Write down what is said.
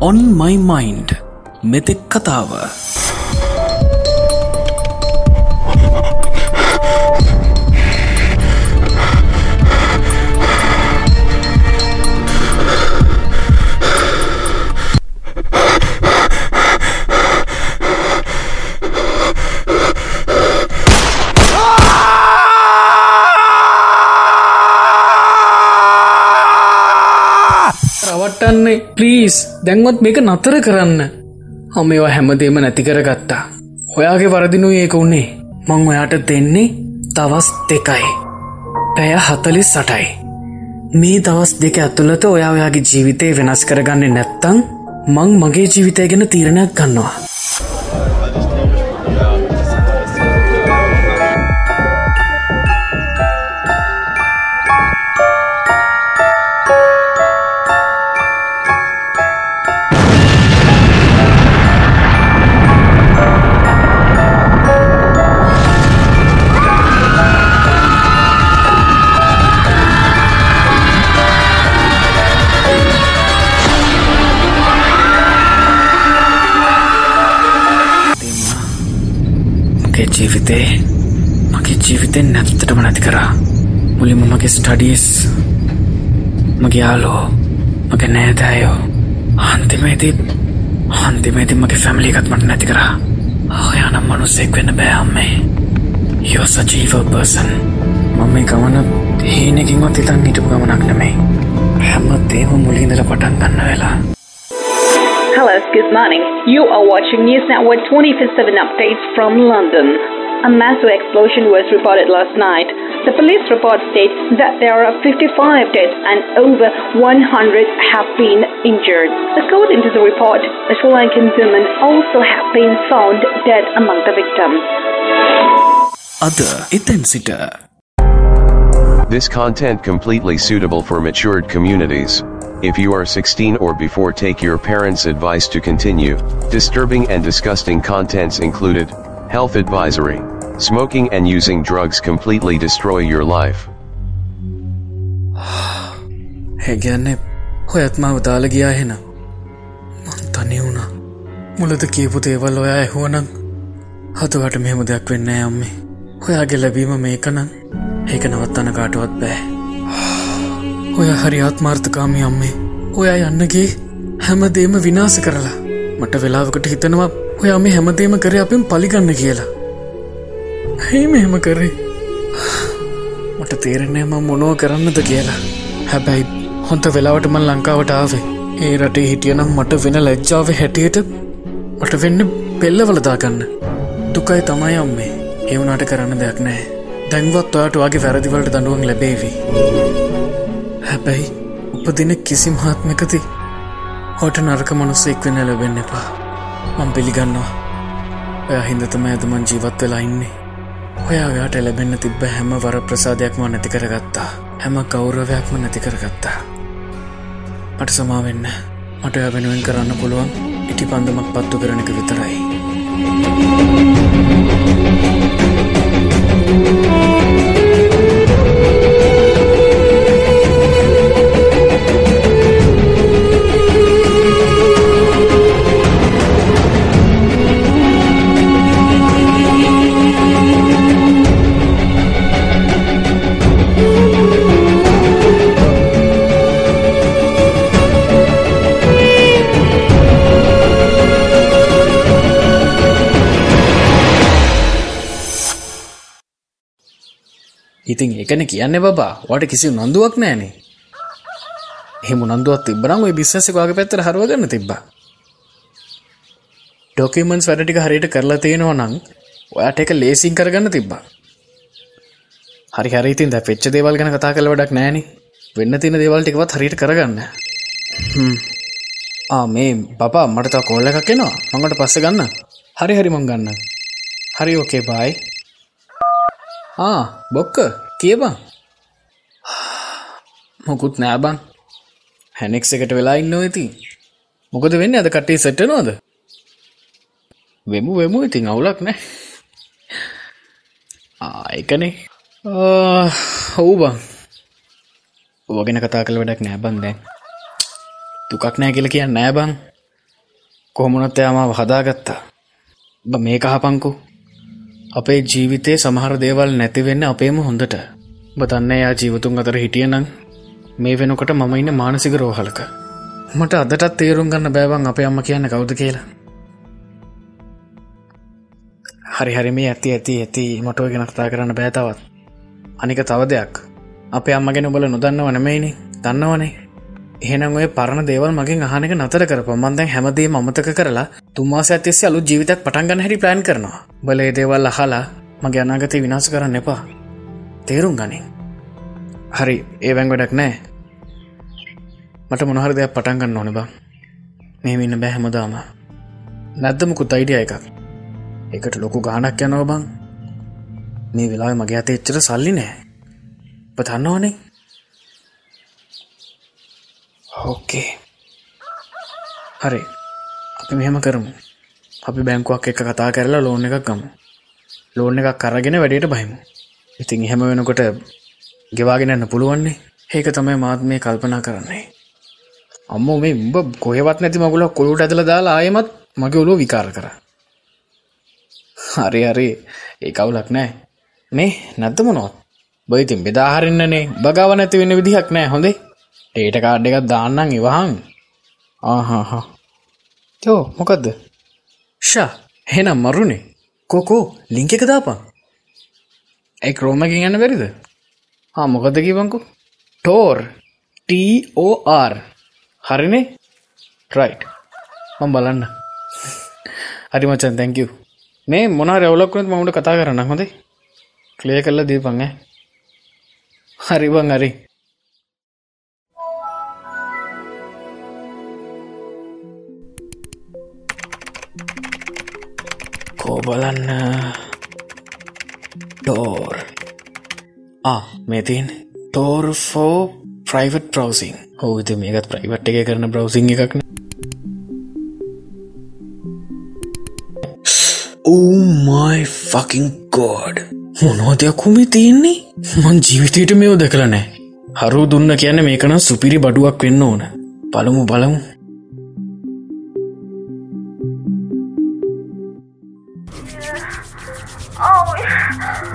On මයි mind මෙතෙක් කතාව ප්ලීස් දැන්වත් මේක නතර කරන්න. හම ඒවා හැමදේම නැති කරගත්තා. ඔයාගේ වරදිනු ඒක උන්නේ මං ඔයාට දෙන්නේ දවස් දෙකයි. පැය හතලි සටයි මේ දවස් දෙක ඇතුළත ඔයා ඔයාගේ ජීවිතය වෙනස් කරගන්නේ නැත්තං මං මගේ ජීවිතය ගැන තීරණයක් ගන්නවා. ජීවිතේ මගේ ජීවිතෙන් නැත්තටම නැති කරා. මුලින්ම මගේ ස්ටඩිස් මගේ යාලෝ මගේ නෑදෑයෝ අන්තිමේදී අන්තිමේදී මගේ ෆැමිලි එකත් මට නැති කරා. ඔයානම් මනුස්සෙක් වෙන්න බෑ අම්මේ. යෝ සජීව පර්සන් මම මේ ගමන හීනකින්වත් හිතන් හිටපු ගමනක් නෙමෙයි. හැම දේම මුලින්දල පටන් ගන්න වෙලා. us. Good morning. You are watching News Network 24/7 updates from London. A massive explosion was reported last night. The police report states that there are 55 dead and over 100 have been injured. According to the report, a Sri Lankan woman also has been found dead among the victims. Other Intensita. This content completely suitable for matured communities. If you are 16 or before take your parents' advice to continue. Disturbing and disgusting contents included. Health advisory. Smoking and using drugs completely destroy your life. හැගැන්නේ හොයත් මාව දාල ගියා හෙන මං තනි වුණා මුලද කියපු දේවල් ඔයා ඇහුවනං හතුවට මෙහෙම දෙයක් වෙන්න යම්මේ ඔයාගේ ලැබීම මේකනං ඒක නවත්තන කාටුවත් බෑ ඔය හරි ආත්මාර්ථකාමි අම්මේ. ඔයා යන්නගේ හැමදේම විනාස කරලා. මට වෙලාවකට හිතනවා ඔයා මේ හැමදේම කර අපෙන් පලිගන්න කියලා. ඇයි මෙහෙම කරේ? මට තේරෙන්නේ ම මොනෝ කරන්නද කියලා. හැබැයි හොන්ත වෙලාවට මන් ලංකාවට ආවේ. ඒ රටේ හිටියනම් මට වෙන ලැජ්ජාව හැටියට මට වෙන්න පෙල්ලවලදාගන්න දුකයි තමයි අම්මේ. ඒවුනාට කරන්න දෙයක් නෑ දැන්වත් ඔයාට වගේ වැරදිවලට දඩුවන් ලැබේවී. හැබැයි උපදින කිසි මහත්මකති හොට නර්ක මනුස්සෙක් වෙන්න ලැබෙන්න එපා. මං පිළිගන්නවා. ඔය හින්දතම ඇදමන් ජීවත් වෙලා ඉන්නේ. ඔයායාට ලැබෙන්න තිබ්බ හැම වර ප්‍රසාදයක්ම නැති කරගත්තා. හැම කෞරවයක්ම නැති කරගත්තා. මට සමාවෙන්න. මට ඔය වෙනුවෙන් කරන්න පුළුවන්. ඉටි පන්දමක් පත්තු කරන එක විතරයි. ඉතින් එකන කියන්න බබා. වට කිසි නන්දුවක් නෑනේ එහෙම නන්දුවත් තිබරම් ඔය බිස්සසකවාගේ පැත්තර හරුවගන්න තිබ්බා. ඩොකමන්ස් වැඩටික හරියට කරලා තියෙනවා නං ඔයාට එක ලේසින් කරගන්න තිබ්බා. හරි හරිතින් ද පෙච්ච දේවල් ගැන කතා කළ වඩක් නෑනේ වෙන්න තින දේවල්ටිකවත් හරියට කරගන්න. හ්ම්. ආ මේ බපා මට තව කෝල්ල එකක් එනවා. මඟට පස්ස ගන්න. හරි හරි මං ගන්න. හරි ඕකේ බයි ආ බොක්ක කියබං මොකුත් නෑබං හැනෙක් එකට වෙලා ඉන්න ඇති මොකද වෙන්න? අද කටේ සැටනෝද වෙමු වෙමු ඉතින්. අවුලක් නෑ. ආයකනේ හවු බං ඕගෙන කතා කළ වැඩක් නෑබන් දැන්. දුකක් නෑ කියල කියන්න නෑබං කොහොමනත් එයාමාව හදාගත්තා. බ මේ කහපංකු අපේ ජීවිතේ සමහර දේවල් නැතිවෙන්න අපේම හොඳට. බතන්න එයා ජීවතුන් අතර හිටියනම් මේ වෙනකොට මම ඉන්න මානසික රෝහලක. මට අදටත් තේරුම් ගන්න බෑවන් අපේ අම්ම කියන්න කවුද කියලා. හරි හරි මේ ඇති ඇති ඇති. මටුව ගෙන කතා කරන්න බෑතවත් අනික තව දෙයක්. අපේ අම්මගෙන ඔබල නොදන්නව නෙමයිනි. දන්නවනේ. එහෙනම් ඔය පරණ දේවල් මගින් අහනක නතර කරප මන්දැන් හැමදේ මතක කරලා තුම්මාස ඇතිෙස්ස අලු ජීවිතක් පටන්ගන්න හැරි ප්ලෑන් කරනවා. බලේ දේවල් අහලා මගේ අනාගතය විනාස කරන්න එපා. තේරුම් ගනින්. හරි ඒවැන් වැඩක් නෑ. මට මොනහර දෙයක් පටන්ගන්න ඕන බා. මෙහිමින්න බැහැමදාම නැද්දමකුත් අයිඩිය එකක්? එකට ලොකු ගානක් යනව බං. මේ වෙලා මගේ අත එච්චර සල්ලි නෑ. පතන්නවනේ ඕකේ හරි. අපි මෙහෙම කරමු. අපි බැංකුවක් එක කතා කරලා ලෝන එකක් ගමු. ලෝන එකක් කරගෙන වැඩට බහිමු. ඉතින් එහෙම වෙනකොට ගෙවාගෙනන්න පුළුවන්නේ. ඒක තමයි මාත් මේ කල්පනා කරන්නේ. අම්ම මේ උඹ කොහෙවත් නැති මගුල කොළුට ඇදල දාලා ආයමත් මගේ ඔලෝ විකාර කර. හරි හරි. ඒ කවුලක් නෑ. මේ නැත්ත මොනොත් බයිතින් බෙදාහරන්නනේ බගාව නැති වෙන්න විදිහක් නෑ. හොඳේ? ඒට කාඩ් එකත් දාන්නම් ඉවහන්. ආහාහා. යෝ මොකක්ද ෂා හෙනම් මරුණේ. කෝකෝ ලිංක එක දාපන්. ඇයි ක්‍රෝමකින් යන්න බැරිද? හා මොකද කිවංකු ටෝර් ටෝර් හරිනේ? රයි් මං බලන්න. හරි මචන් තැංකව මේ මොන රවලක්නත් මට කතා කරන්න හොඳේ. කලිය කල්ල දීපං හරිබං හරි බලන්න ටෝර් ආ මෙතින් ටෝර් ෆෝ ප්‍රයිවට් ප්‍රවසිං හෝවිත මේකත් ප්‍රයිවට් එක කරන බ්‍රවසිං එකක්න ඕමයි ෆකින් ගෝඩ් මොනෝදයක් කුමේ තියෙන්නේ? මං ජීවිතයට මෙයෝ දැකල නෑ හරු දුන්න කියන්න මේකන සුපිරි බඩුවක් වෙන්න ඕන. පළමු බලමු.